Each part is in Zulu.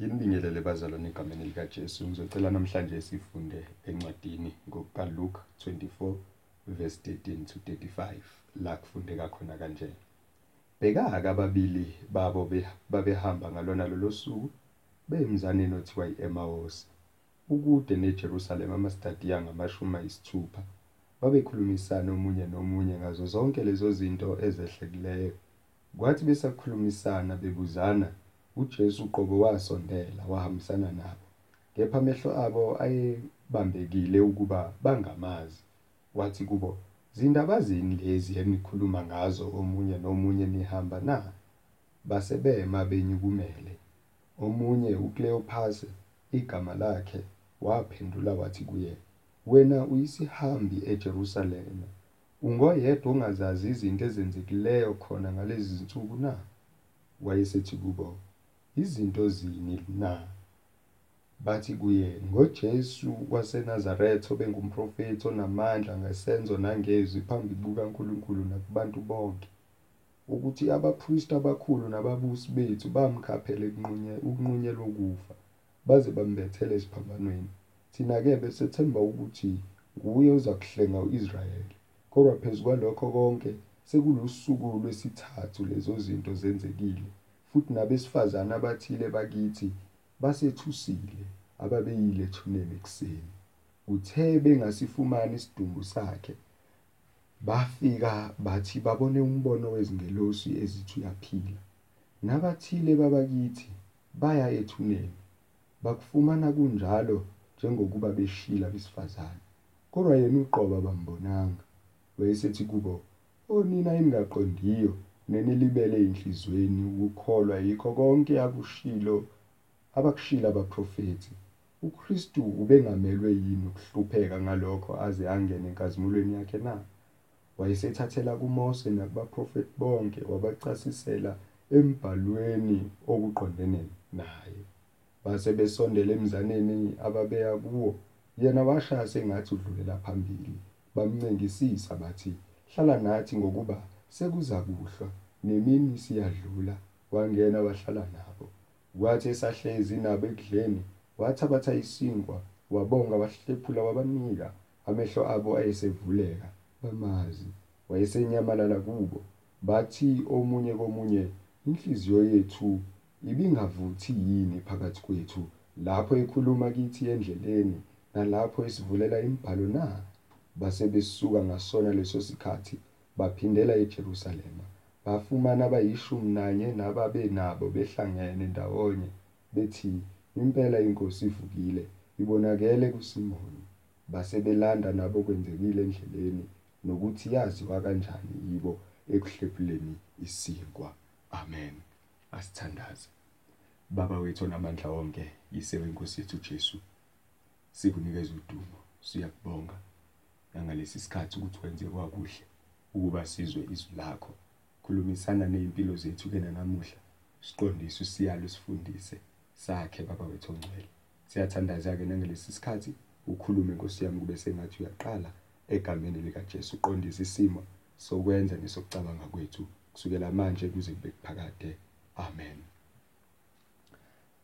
Nginibingelele bazalwane egameni likaJesu. Ngizocela namhlanje sifunde encwadini ngokukaLuke 24 verse 13 to 35 la kufundeka khona kanje. Bheka-ke ababili babo be- babehamba ngalona lolo suku bemzaneni othiwa i-Emawusi ukude neJerusalema amastadiya ngamashumi ayisithupha babekhulumisana omunye nomunye ngazo zonke lezo zinto ezehlekileyo kwathi besakhulumisana bebuzana uJesu uqobo wasondela wahambisana nabo. Kepha amehlo abo ayebambekile ukuba bangamazi. Wathi kubo zindaba zini lezi enikhuluma ngazo? Omunye nomunye nihamba na? Base bema benyukumele omunye uKleophasi igama lakhe waphendula wathi kuye wena uyisihambi eJerusalema. Ungoyedwa ongazazi izinto ezenzekileyo khona ngalezi zinsuku na? Wayesethi kubo izinto zini na bathi kuye ngoJesu waseNazaretha obengumprofeti onamandla ngesenzo nangezwi phambi kukaNkulunkulu nakubantu bonke ukuthi abapristi abakhulu nababusi bethu bamkhaphela ekunqunye- ukunqunyelwa ukufa baze bambethele esiphambanweni. Thina-ke besethemba ukuthi nguye oza kuhlenga u-Israyeli kodwa phezu kwalokho konke sekulusuku lwesithathu lezo zinto zenzekile. Futhi nabesifazane abathile bakithi basethusile ababeyile ethuneni ekuseni. Kuthe bengasifumani isidumbu sakhe bafika bathi babone umbono wezingelosi ezithi uyaphila. Nabathile babakithi baya ethuneni bakufumana kunjalo njengokuba beshila abesifazane kodwa yena uqobo abambonanga wayesethi kubo onina engaqondiyo nenilibele enhlizweni ukukholwa yikho konke akushilo abakushila abaprofethi uKristu ubengamelwe yini ukuhlupheka ngalokho aze angene enkazimulweni yakhe na? Wayesethathela kuMose nakubaprofethi bonke wabacasisela embhalweni okuqondene naye. Base besondela emzaneni ababeya kuwo yena washaya sengathi udlulela phambili bamncengisisa bathi hlala nathi ngokuba sekuza kuhlwa nemini siyadlula. Wangena wahlala nabo. Kwathi esahlezi nabo ekudleni wathabatha isinkwa wabonga wahlephula wabanika amehlo abo ayesevuleka bamazi. Wayesenyamalala kubo. Bathi omunye komunye inhliziyo yethu ibingavuthi yini phakathi kwethu? Lapho ekhuluma kithi endleleni nalapho esivulela imibhalo na? Base besuka ngasona leso sikhathi baphindela eJerusalema bafumana abayishumi nanye nababenabo behlangene ndawonye bethi impela inkosi ivukile ibonakele kuSimoni. Base belanda nabo kwenzekile endleleni nokuthi yaziwa kanjani yibo ekuhlephuleni isinkwa. Amen. Asithandaze. Baba wethu onamandla wonke yisewe inkosi yethu Jesu. Sikunikeza udumo siyakubonga. Nangalesi sikhathi ukuthi wenze kwakuhle. Ukuba sizwe izwi lakho. Khulumisana nezimpilo zethu ke namuhla siqondise usiyalo sifundise sakhe baba wethu ongcwele. Siyathandaza ke nangalesi sikhathi ukhulume Nkosi yami kube sengathi uyaqala egameni lika Jesu uqondise isimo sokwenza nesokucabanga kwethu kusukela manje kuze kube kuphakade. Amen.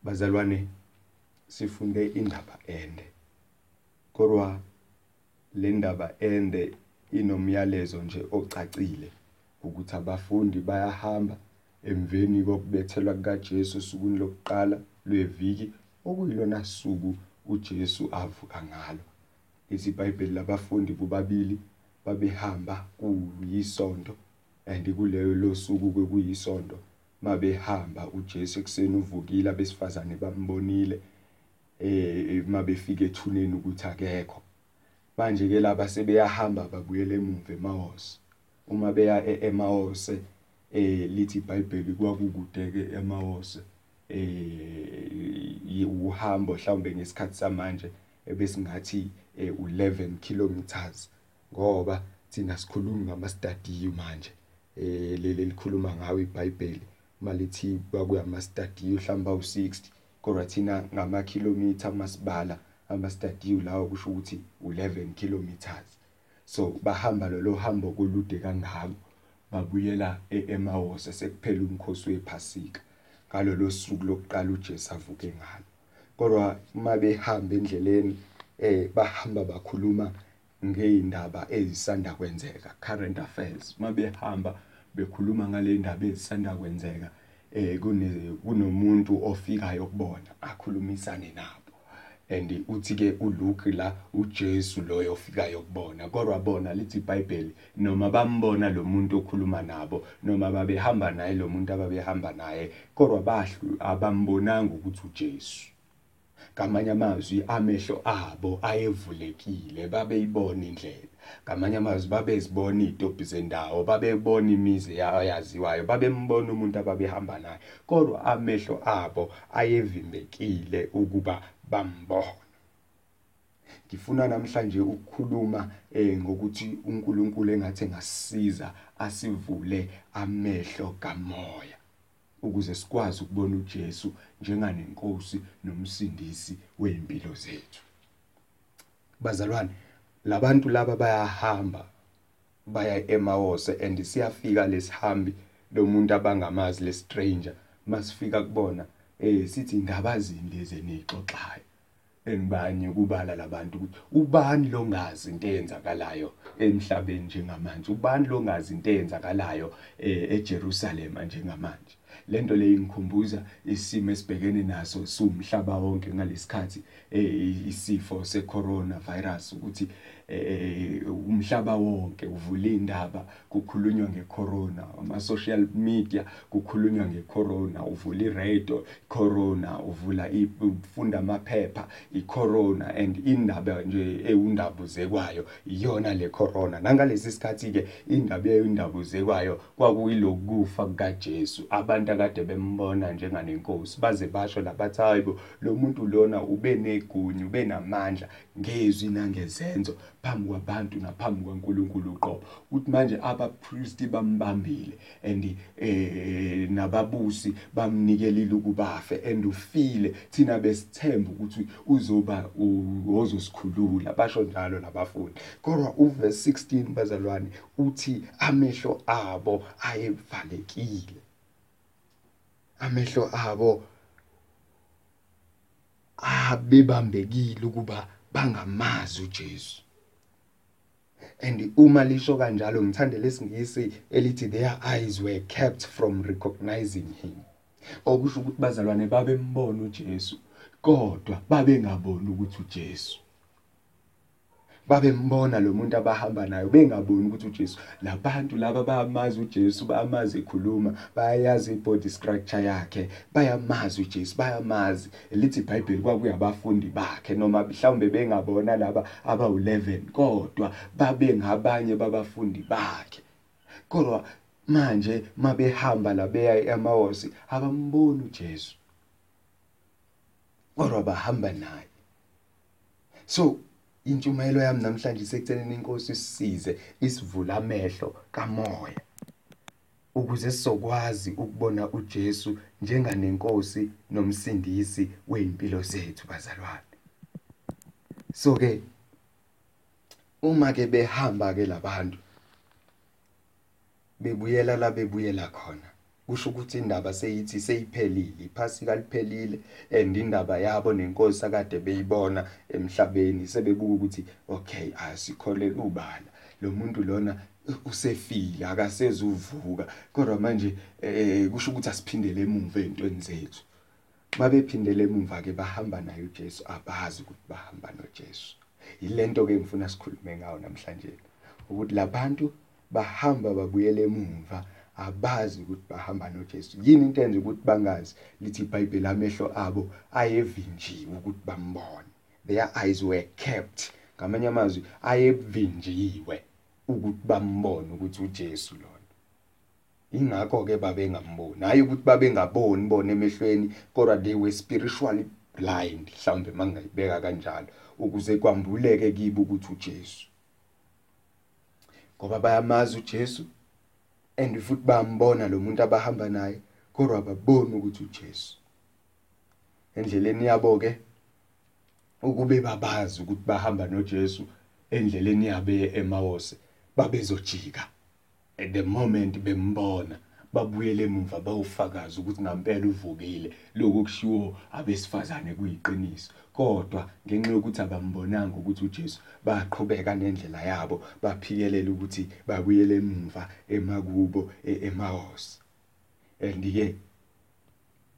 Bazalwane sifunde indaba ende kodwa le ndaba ende inomyalezo nje ocacile ukuthi abafundi bayahamba emveni kokubethelwa kukaJesu sukwini lokuqala lweviki okuyilona suku uJesu avuka ngalo. isiBhayibheli labafundi bobabili babehamba kuyisonto and kuleyo losuku kwekuyisonto mabehamba uJesu ekseni uvukile abesifazane bambonile eh mabefika ethuneni ukuthi akekho. Manje ke laba sebeyahamba babuyela emuva eMawos uma beya eMawos eh lithi iBhayibheli kwakukude ke eMawos eh uhambo mhlawumbe ngesikhathi samanje ebesingathi u11 kilometers. Ngoba thina sikhuluma ngama stadium manje eh leli likhuluma ngawo iBhayibheli. Malithi kwakuyama stadium mhlawumbe awu60 kodwa thina ngama kilometer masibala ama stadium lawo kusho ukuthi 11 kilometers. So bahamba lolo hambo kolude kangako babuyela eMawos sekuphela umkhosi wephasika. Ngalolo suku lokuqala uJesu avuke ngalo. Kodwa uma behamba endleleni eh bahamba bakhuluma ngeindaba ezisanda kwenzeka current affairs. Uma behamba bekhuluma ngale ndaba ezisanda kwenzeka eh kunomuntu ofikayo kubona akhulumisane nabo. And uthi ke uLuke la uJesu loyo ofikayo kubona. Kodwa bona lithi iBhayibheli noma bambona lo muntu okhuluma nabo noma babehamba naye lo muntu ababehamba naye kodwa bahlu abambonanga ukuthi uJesu. Ngamanye amazwi amehlo abo ayevulekile babeyibona indlela. Ngamanye amazwi babezibona izitobhi zendawo babebona imizi yaziwayo babembona umuntu ababehamba naye kodwa amehlo abo ayevimbekile ukuba bambona. Ngifuna namhlanje ukukhuluma eh ngokuthi uNkulunkulu engathi ngasisiza asivule amehlo kamoya ukuze sikwazi ukubona uJesu njenganenkosi nomsindisi weimpilo zethu. Bazalwane labantu laba bayahamba baya eMawose and siyafika lesihambi lo muntu abangamazi le stranger masifika kubona eh sithi ngabazini lezi nixoxayo engibanye kubala labantu ukuthi ubani longazi into eyenzakalayo emhlabeni njengamanje? Ubani longazi into eyenzakalayo eJerusalem njengamanje? Lento le ingikhumbuza isimo esibhekene naso siwumhlaba wonke ngalesikhathi isifo secorona virus ukuthi eh umhlaba wonke uvula indaba kukhulunywa ngecorona ama social media kukhulunywa ngecorona uvula iradio corona uvula ufunda amaphepha icorona and indaba nje ewundabuze kwayo iyona le corona. Nangalesi sikhathi ke indaba eyindabuze kwayo kwakuyilokufa kukaJesu. Abantu akade bembona njenganenkosi baze basho labathi hayibo lo muntu lona ube negunya ube namandla ngezwi nangezenzo phambi kwabantu naphambi kwaNkulunkulu uqobo ukuthi manje abapriesti bambambile and eh nababusi bamnikelile ukubafe and ufile. Thina besithemba ukuthi uzoba uzosikhulula basho njalo labafundi kodwa uverse 16 bazalwane uthi amehlo abo ayevalekile. Amehlo abo abebambekile ukuba bangamazi uJesu. And uma lisho kanjalo ngithanda lesingisi elithi their eyes were kept from recognizing him. Okusho ukuthi bazalwane babembona uJesu kodwa babengaboni ukuthi uJesu. Babembona lo muntu abahamba nayo bengaboni ukuthi uJesu labantu laba bayamazi uJesu bayamazi ekhuluma bayayazi ibody structure yakhe bayamazi uJesu bayamazi. Lithi iBhayibheli kwakuyabafundi bakhe noma mhlawumbe bengabona laba abawu11 kodwa babe ngabanye babafundi bakhe. Kodwa manje mabehamba la beya eMawosi abamboni uJesu. Kodwa bahamba naye. So intshumayelo yami namhlanje sekuthenini inkosi isisize isivula amehlo kamoya. Ukuze sizokwazi ukubona uJesu njenganenkosi nomsindisi weimpilo zethu bazalwane. So ke uma ke behamba ke labantu bebuyela la bebuyela khona kusho ukuthi indaba seyithi seyiphelile iphasika liphelile and indaba yabo nenkosi akade beyibona emhlabeni sebebuka ukuthi okay asikholela ubala. Lo muntu lona usefile akasezuvuka. Kodwa manje eh kusho ukuthi asiphindele emuva ezintweni zethu. Babephindele emuva ke bahamba naye uJesu abazi ukuthi bahamba noJesu. Yilento ke ngifuna sikhulume ngayo namhlanje ukuthi labantu bahamba babuyele emuva abazi ukuthi bahamba noJesu. Yini into enze ukuthi bangazi? Lithi iBhayibheli amehlo abo ayevinjiwe ukuthi bambone. Their eyes were kept. Ngamanye amazwi ayevinjiwe ukuthi bambone ukuthi uJesu lona. Ingakho ke babengamboni. Hayi ukuthi babengaboni bona emehlweni kodwa they were spiritually blind mhlawumbe mangayibeka kanjalo ukuze kwambuleke kibo ukuthi uJesu. Ngoba bayamazi uJesu and futhi bayambona lo muntu abahamba naye kodwa baboni ukuthi uJesu. Endleleni yabo ke ukube babazi ukuthi bahamba noJesu endleleni yabe eMawose babezojika. At the moment bembona. Babuyele emuva bawufakaza ukuthi ngampela uvukile. Lokho kushiwo abesifazane kuyiqiniso. Kodwa ngenxa yokuthi abambonanga ukuthi uJesu baqhubeka nendlela yabo baphikelela ukuthi babuyele emuva emakubo e-, eMaus and ke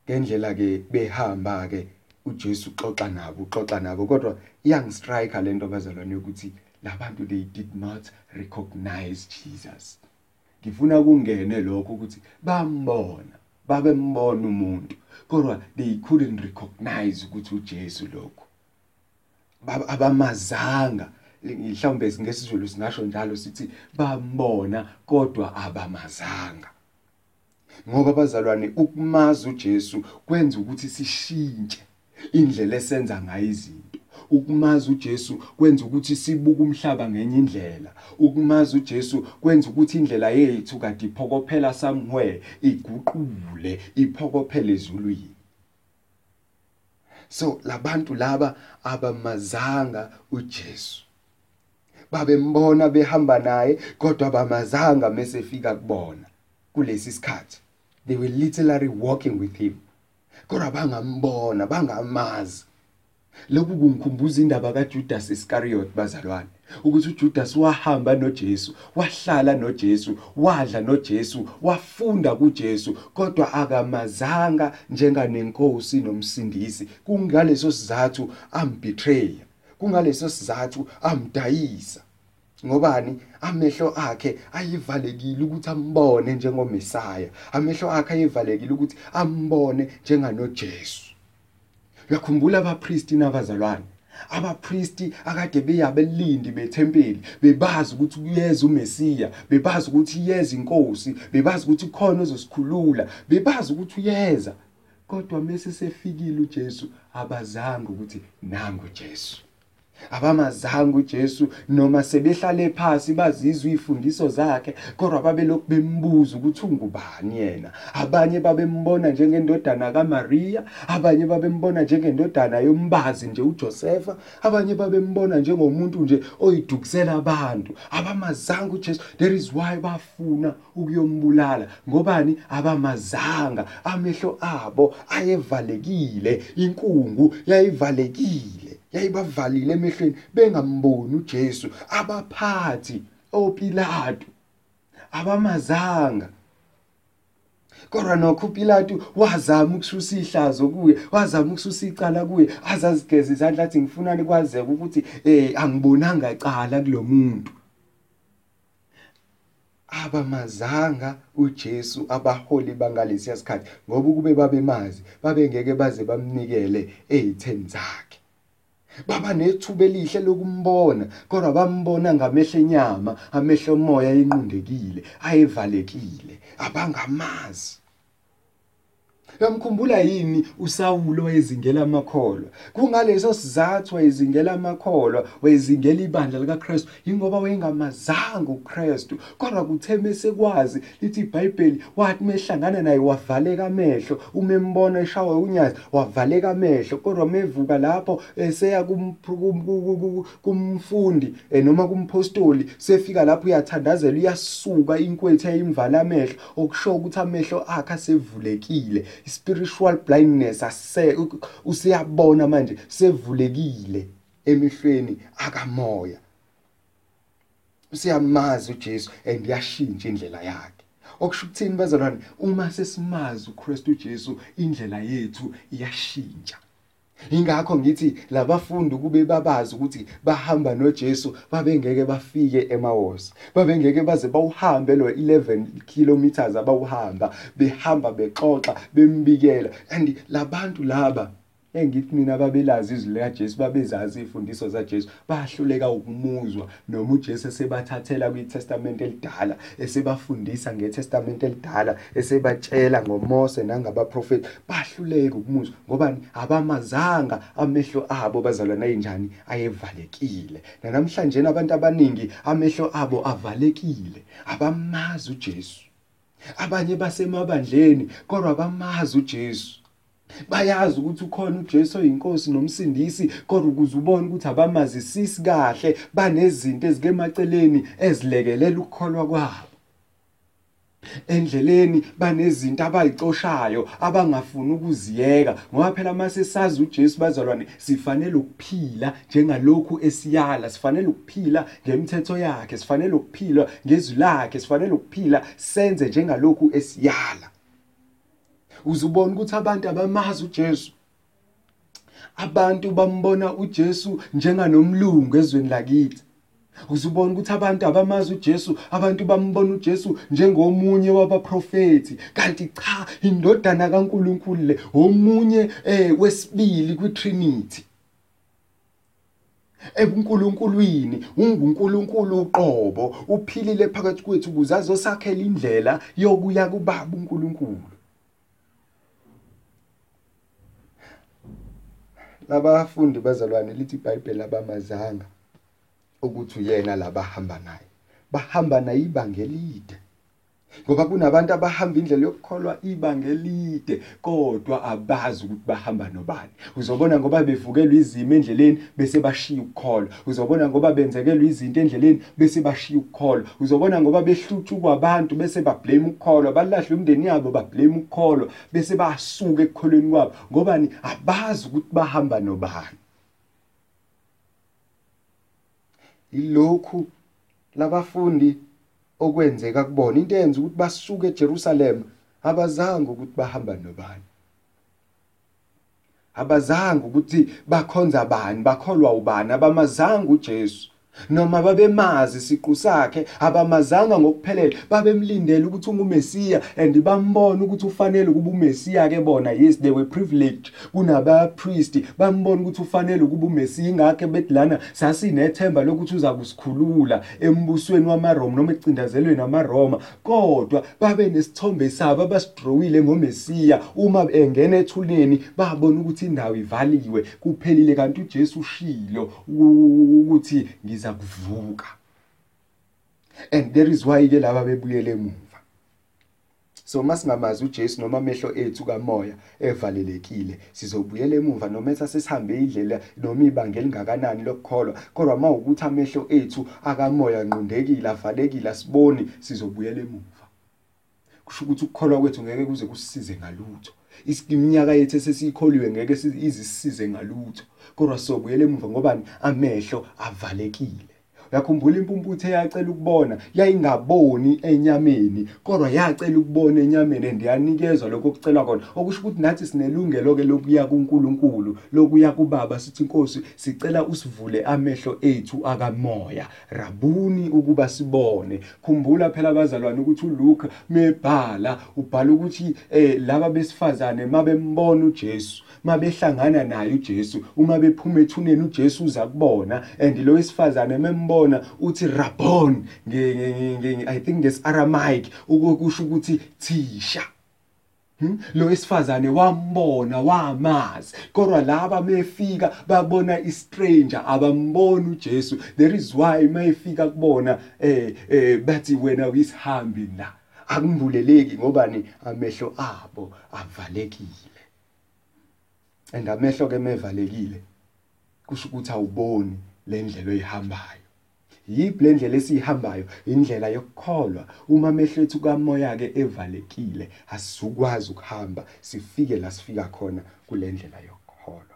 ngendlela ke behamba ke uJesu uxoxa nabo uxoxa nabo. Kodwa iyangistrike lento bazalwane ukuthi labantu they did not recognize Jesus. Ngifuna kungene lokho ukuthi bambona babembona umuntu. Kodwa they couldn't recognize ukuthi uJesu lokho abamazanga. Mhlawumbe ngesizulu singasho njalo sithi bambona kodwa abamazanga. Ngoba bazalwane ukumaza uJesu kwenza ukuthi sishintshe indlela esenza ngayo izinto. Ukumazi uJesu kwenza ukuthi sibuke umhlaba ngenye indlela. Ukumazi uJesu kwenza ukuthi indlela yethu kade iphokophela somewhere iguqule iphokophele ezulwini. So labantu laba abamazanga uJesu. Babembona behamba naye kodwa bamazanga mesefika kubona kulesi sikhathi. They were literally walking with him. Kodwa bangambona bangamazi. Lokhu kungikhumbuza indaba kaJudas Iscariot bazalwane ukuthi uJudas wahamba noJesu wahlala noJesu wadla noJesu wafunda kuJesu kodwa akamazanga njenganenkosi nomsindisi. Kungaleso sizathu ambetray kungaleso sizathu amdayisa. Ngobani? Amehlo akhe ayivalekile ukuthi ambone njengomesaya. Amehlo akhe ayivalekile ukuthi ambone njenganoJesu. Uyakhumbula abapristi nabazalwane? Abapristi akade beyabelindi bethempeli bebazi ukuthi kuyeza uMesiya bebazi ukuthi iyeza inkosi bebazi ukuthi khona ozosikhulula bebazi ukuthi uyeza. Kodwa mase sefikile uJesu abazanga ukuthi nangu uJesu abamazanga uJesu noma sebehlale phansi bazizwa izifundiso zakhe kodwa babelokhu bembuza ukuthi ungubani yena? Abanye babembona njengendodana kaMaria abanye babembona njengendodana yombazi nje uJosefa abanye babembona njengomuntu nje oyidukisela abantu. Abamazanga uJesu there is why bafuna ukuyombulala ngobani? Abamazanga amehlo abo ayevalekile inkungu yayivalekile. Yayibavalile emehlweni bengamboni uJesu abaphathi oPilato abamazanga. Kodwa nokho uPilato wazama ukususa ihlazo kuye wazama ukususa icala kuye azazigeza izandla athi ngifuna nikwazeke ukuthi eh angibonanga icala kulomuntu abamazanga uJesu abaholi bangalesi sikhathi ngoba kube babemazi babengeke baze bamnikele ezitheni zakhe. Baba nethuba elihle lokumbona kodwa bambona ngamehlo enyama amehlo omoya inqundekile ayevalekile abangamazi. Uyamkhumbula yini uSawulo wayezingela amakholwa? Kungaleso sizathu wayezingela amakholwa, wayezingela ibandla likaKristu, ingoba wayengamazanga uKristu. Kodwa kuthe mesekwazi lithi iBhayibheli wathi mehlangana naye wavaleka amehlo, umembona eshawa unyazi, wavaleka amehlo. Kodwa mevuka lapho eseya kumfundi eh, noma kumpostoli, sefika lapho uyathandazela uyasuka inkwethu eyimvala amehlo, okusho ukuthi amehlo akhe asevulekile. Spiritual blindness ase usiyabona manje sevulekile emihlweni akamoya. Usiyamazi uJesu and yashintsha indlela yakhe. Okusho ukuthini bazalwane? Uma sesimazi uKristu Jesu indlela yethu iyashintsha. Ingakho ngithi labafundi kube babazi ukuthi bahamba noJesu babengeke bafike eMaus. Babengeke baze bawuhambe lo 11 kilometers abawuhamba behamba bexoxa bembikela and labantu laba engithi mina babelazi izwi likaJesu babezazi izifundiso zaJesu bahluleka ukumuzwa noma uJesu esebathathela kwiTestament elidala esebafundisa ngeTestament elidala esebatshela ngoMose nangabaprofeti bahluleka ukumuzwa ngoba abamazanga amehlo abo bazalwana enjani ayevalekile. Namhlanje abantu abaningi amehlo abo avalekile abamazi uJesu. Abanye basemabandleni kodwa abamazi uJesu. Bayazi ukuthi ukhona uJesu oyinkosi nomsindisi kodwa ukuze ubone ukuthi abamazisisi kahle banezinto ezike emaceleni ezilekelela ukukholwa kwabo. Endleleni banezinto abayicoshayo abangafuni ukuziyeka ngoba phela mase sazi uJesu bazalwane sifanele ukuphila njengalokhu esiyala sifanele ukuphila ngemithetho yakhe sifanele ukuphila ngezwi lakhe sifanele ukuphila senze njengalokhu esiyala. Uzubona ukuthi abantu abamazi uJesu. Abantu bambona uJesu njenganomlungu ezweni lakithi. Uzubona ukuthi abantu abamazi uJesu abantu bambona uJesu njengomunye wabaprofeti kanti cha indodana kaNkuluNkulu le omunye eh wesibili kwiTrinity. ebuNkulunkulwini unguNkulunkulu uqobo uphilile phakathi kwethu ukuze azosakhela indlela yokuya kubaba uNkulunkulu. Labafundi bazalwane lithi iBhayibheli abamazanga ukuthi uyena labahamba naye. Bahamba naye ibanga elide. Ngoba kunabantu abahamba indlela yokukholwa ibanga elide kodwa abazi ukuthi bahamba nobani. Uzobona ngoba bevukelwe izimo endleleni bese bashiya ukukholwa. Uzobona ngoba benzekelwe izinto endleleni bese bashiya ukukholwa. Uzobona ngoba behlutshwa kwabantu bese bablame ukukholwa. Balahle umndeni yabo bablame ukukholwa bese basuka ekukholweni kwabo. Ngobani abazi ukuthi bahamba nobani. Ilokhu labafundi okwenzeka kubona. Into eyenza ukuthi basuke eJerusalem abazange ukuthi bahamba nobani. Abazange ukuthi bakhonza bani bakholwa ubani abamazanga uJesu. Noma babemazi siqu sakhe abamazanga ngokuphelele babemlindele ukuthi ungumesiya and bambona ukuthi ufanele ukuba umesiya ke bona. Yes they were privileged. Kunaba priest bambona ukuthi ufanele ukuba umesiya. Ingakho bedlana sasinethemba lokuthi uza kusikhulula embusweni wamaRoma noma ecindazelweni amaRoma kodwa babe nesithombe sabo abasidrowile ngomesiya. Uma engena ethuneni babona ukuthi indawo ivaliwe kuphelile kanti uJesu ushilo ukuthi ngiza siza kuvuka and there is why ke laba bebuyele emuva. So masingamazi uJesu noma amehlo ethu kamoya evalelekile sizobuyela emuva noma esasihambe indlela noma ibanga elingakanani lokukholwa kodwa mawukuthi amehlo ethu akamoya nqondekile avalekile asiboni sizobuyela emuva. Kusho ukuthi ukukholwa kwethu ngeke kuze kusisize ngalutho. Iminyaka yethu esesiyikholiwe ngeke izisize ngalutho. Kodwa sobuyele emuva ngobani amehlo avalekile. Uyakhumbula impumputhe eyacela ukubona yayingaboni enyameni kodwa yacela ukubona enyameni andiyanikezwa lokho okucelwa khona. Okusho ukuthi nathi sinelungelo ke lokuya kuNkulunkulu lokuya kubaba sithi inkosi sicela usivule amehlo ethu akamoya. Rabuni ukuba sibone. Khumbula phela abazalwane ukuthi uLuke mebhala ubhala ukuthi eh laba besifazane mabembona uJesu mabehlangana naye uJesu uma bephuma ethuneni uJesu uza kubona and lo wesifazane membona uthi rabbon nge I think nges Aramaic ukusho ukuthi thisha. Hmm? lo wesifazane wambona wamazi. Kodwa laba mefika babona istranger abambona uJesu. There is why mayefika kubona eh eh bathi wena uyisihambi la. Akumbuleleki ngobani amehlo abo avalekile. And amehlo ke mevalekile kusho ukuthi awuboni le ndlela oyihambayo yiphi le ndlela esiyihambayo indlela yokukholwa. Uma amehlo ethu kamoya ke evalekile asizukwazi ukuhamba sifike la sifika khona kule ndlela yokukholwa.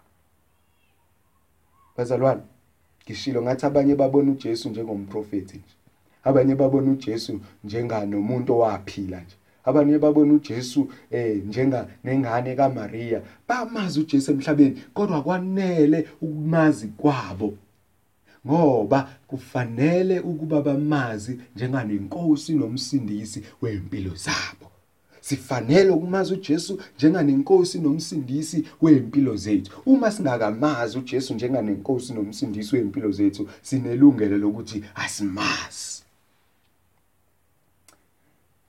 Bazalwane ngishilo ngathi abanye babona uJesu njengomprofeti nje. Abanye babona uJesu njenganomuntu owaphila nje. Abanye babona uJesu eh njenga nengane kaMaria bamazi uJesu emhlabeni kodwa kwanele ukumazi kwabo. Ngoba kufanele ukuba bamazi njenganenkosi nomsindisi wempilo zabo. Sifanele ukumazi uJesu njenganenkosi nomsindisi wempilo zethu. Uma singakamazi uJesu njenganenkosi nomsindisi wempilo zethu sinelungelo lokuthi asimazi.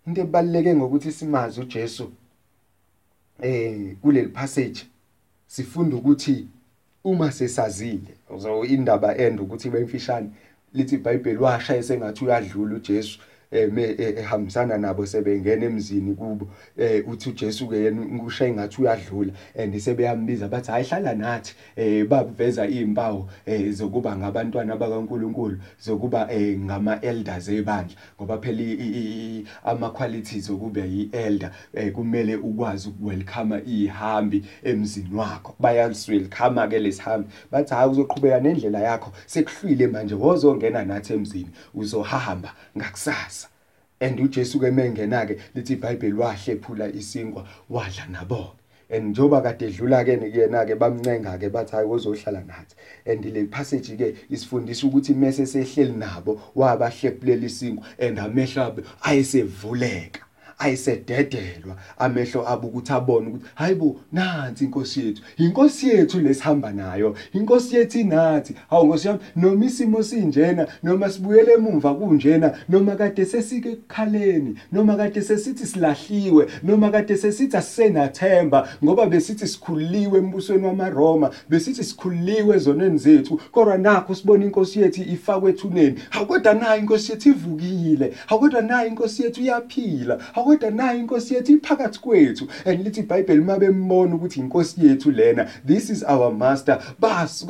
Into ebaluleke ngokuthi simazi uJesu eh kuleli passage sifunda ukuthi uma sesazile so indaba end ukuthi bemfishane lithi iBhayibheli washaya sengathi uyadlula uJesu. Ehambisana nabo sebengena emzini kubo. Eh uthi uJesu ke yena ushaye ngathi uyadlula and sebeyambiza bathi hayihlala nathi. Eh baveza izimpawu eh zokuba ngabantwana bakaNkuluNkulu zokuba eh ngama elders ebandla ngoba phela ama qualities okuba yielder eh kumele ukwazi ukwelcome ihambi emzini wakho. Bayaliswelcome ke lesihambi bathi hayi uzoqhubeka nendlela yakho sekuhlwile manje wozongena nathi emzini uzohamba ngakusasa. And uJesu ke mengena ke lithi iBhayibheli wahlephula isinkwa wadla nabo and njoba kade edlula ke kuyena ke bamncenga ke bathi hayi uzohlala nathi. And le passage ke isifundisa ukuthi mase sehleli nabo wabahlephulela isinkwa and amehlo abo ayesevuleka. Ayisededelwa amehlo abo ukuthi abone ukuthi hayibo nansi inkosi yethu inkosi yethu lesihamba nayo inkosi yethu inathi hawu nkosi yami noma isimo sinjena noma sibuyele emuva kunjena noma kade sesike ekukhaleni noma kade sesithi silahliwe noma kade sesithi asisenathemba ngoba besithi sikhululiwe embusweni wamaRoma besithi sikhululiwe ezonweni zethu kodwa nakho sibona inkosi yethu ifakwe ethuneni. Hawu kodwa nayo inkosi yethu ivukile hawu kodwa nayo inkosi yethu iyaphila hawu kodwa nayo inkosi yethu iphakathi kwethu. And lithi iBhayibheli mabembona ukuthi inkosi yethu lena this is our master bas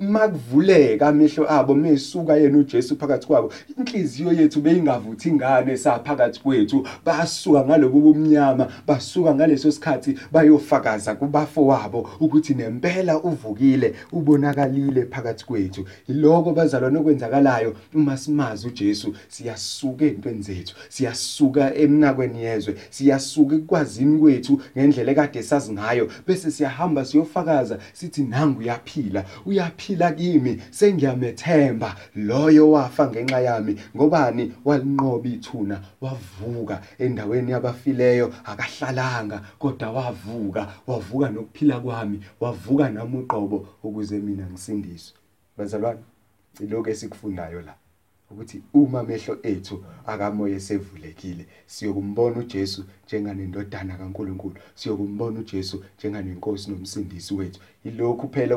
makuvuleka amehlo abo mesuka yena uJesu phakathi kwabo inhliziyo yethu beyingavuthi ingane saphakathi kwethu. Basuka ngalobu bumnyama basuka ngaleso sikhathi bayofakaza kubafo wabo ukuthi nempela uvukile ubonakalile phakathi kwethu. Iloko bazalwane okwenzakalayo uma simazi uJesu. Siyasuka ezintweni zethu siyasuka emna enqakweni yezwe siyasuka ekwazini kwethu ngendlela ekade sazi ngayo bese siyahamba siyofakaza sithi nangu uyaphila uyaphila kimi sengiyamethemba loyo wafa ngenxa yami. Ngobani? Walinqoba ithuna wavuka. Endaweni yabafileyo akahlalanga kodwa wavuka. Wavuka nokuphila kwami wavuka nami uqobo ukuze mina ngisindiswe. Bazalwane iloko esikufundayo la. Ukuthi uma amehlo ethu akamoya esevulekile siyokumbona uJesu njenganendodana kaNkuluNkulu siyokumbona uJesu njenganenkosi nomsindisi wethu. Ilokhu phela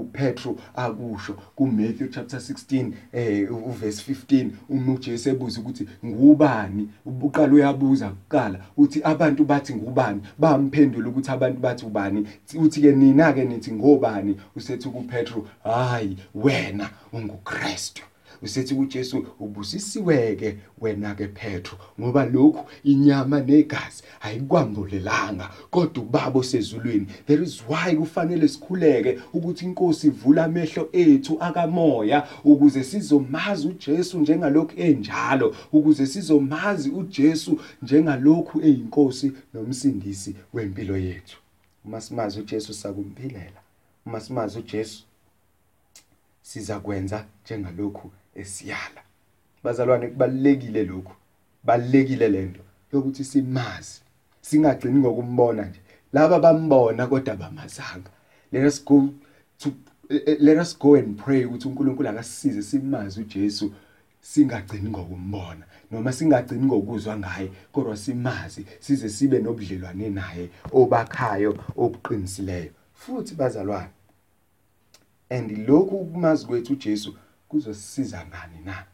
uPetro akusho kuMatthew chapter 16 eh uverse 15 uma uJesu ebuza ukuthi ngubani? Ubuqala uyabuza kuqala uthi abantu bathi ngubani? Bamphendula ukuthi abantu bathi ubani? Uthi ke nina ke nithi ngobani? Usethi kuPetro hayi wena unguKristu. Usethi kuJesu ubusisiweke wena ke Petro ngoba lokhu inyama negazi ayikwambulelanga kodwa ubaba osezulwini there is why kufanele sikhuleke ukuthi inkosi ivula amehlo ethu akamoya ukuze sizomazi uJesu njengalokhu enjalo ukuze sizomazi uJesu njengalokhu eyinkosi nomsindisi wempilo yethu. Uma simazi uJesu sakumpilela uma simazi uJesu siza kwenza njengalokhu esiyala. Bazalwane kubalekile lokhu. Balekile lento yokuthi simazi singagcini ngokumbona nje. Laba bambona kodwa bamazanga let us go to let us go and pray ukuthi uNkulunkulu akasisize simazi uJesu singagcini ngokumbona. Noma singagcini ngokuzwa ngaye kodwa simazi size sibe nobudlelwane naye obakhayo obuqinisileyo. Futhi bazalwane and lokhu ukumazi kwethu uJesu kuzosisiza ngani na?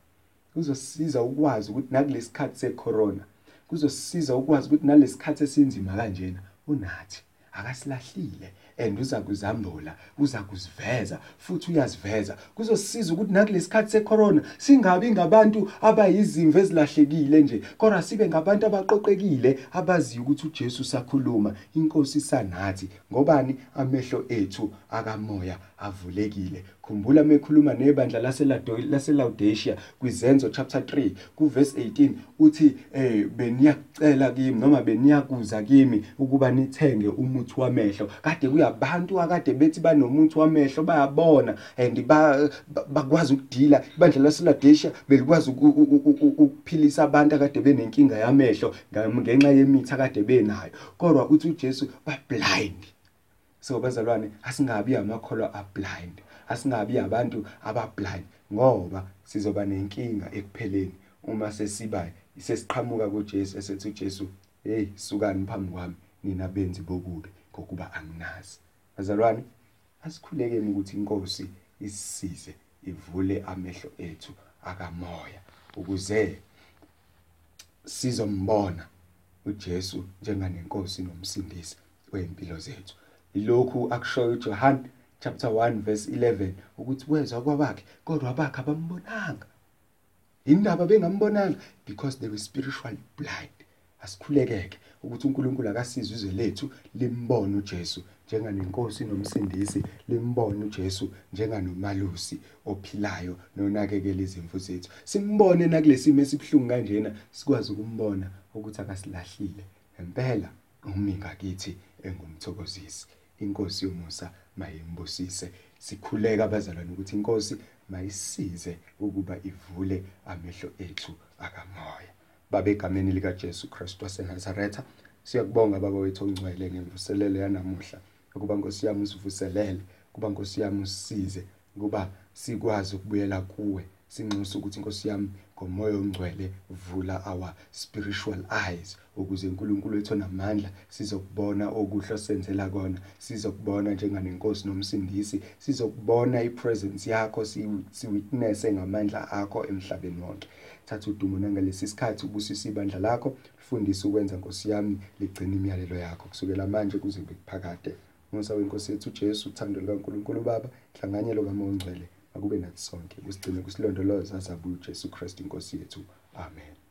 Kuzosisiza ukwazi ukuthi nakulesikhathi secorona kuzosisiza ukwazi ukuthi nalesikhathi esinzima kanjena unathi akasilahlile and uza kuzambula uza kuziveza futhi uyaziveza. Kuzosisiza ukuthi nakulesikhathi secorona singabi ngabantu abayizimvu ezilahlekile nje kodwa sibe ngabantu abaqoqekile abaziyo ukuthi uJesu sakhuluma inkosi sanathi ngobani? Amehlo ethu akamoya avulekile. Khumbula mekhuluma nebandla laseLaodicea kwizenzo chapter 3 kuverse 18 uthi eh beniyakucela kimi noma beniyakuza kimi ukuba nithenge umuthi wamehlo. Kade kuyabantu akade bethi banomuthi wamehlo bayabona and bakwazi ukudila. Ibandla laseLaodicea belikwazi ukuphilisa abantu akade benenkinga yamehlo ngenxa yemithi akade benayo. Kodwa uthi uJesu ba blind so bazalwane asingabi amakholwa ablind. Asingabi abantu abablind ngoba sizoba nenkinga ekupheleni uma sesiba sesiqhamuka kuJesu esethi uJesu hey sukani phambi kwami nina benzi bokubi ngokuba anginazi. Bazalwane asikhulekeni ukuthi inkosi isisize ivule amehlo ethu akamoya ukuze sizombona uJesu njenganenkosi nomsindisi weimpilo zethu. Ilokhu akushoyo uJohn chapter 1 verse 11 ukuthi wezwa kwabakhe kodwa abakhe abambonanga. Indaba bengambonanga because they were spiritually blind asikhulekeke ukuthi uNkulunkulu akasizwe izwe lethu limbone uJesu njenganenkosi nomsindisi limbone uJesu njenganomalusi ophilayo nonakekela izimfu zethu. Simbone nakulesimo esibhlungu kanjena sikwazi ukumbona ukuthi akasilahlile. Impela umi ngakithi engumthokozisi inkosi yomusa mayimbusise sikhuleka abazalwane ukuthi inkosi mayisize ukuba ivule amehlo ethu akamoya. Babe egameni lika Jesu Kristu waseNazaretha. Siyakubonga baba wethu ongcwele ngemvuselelo yanamuhla ukuba Nkosi yami usivuselele kuba Nkosi yami usisize kuba sikwazi ukubuyela kuwe. Sinxusa ukuthi Nkosi yami ngomoya ongcwele vula our spiritual eyes ukuze uNkulunkulu wethu namandla sizokubona okuhle osenzela kona. Sizokubona njenganenkosi nomsindisi. Sizokubona ipresence yakho siwitness ngamandla akho emhlabeni wonke. Thatha udumo nangalesi sikhathi ubusisa ibandla lakho fundisa ukwenza Nkosi yami ligcina imiyalelo yakho. Kusukela manje kuze kuphakade. Musa wenkosi yethu uJesu uthando likaNkulunkulu Baba hlanganyelo kaMoya oNgcwele. Akube nathi sonke kusigcine kusilondoloza zabuye uJesu Kristu inkosi yethu. Amen.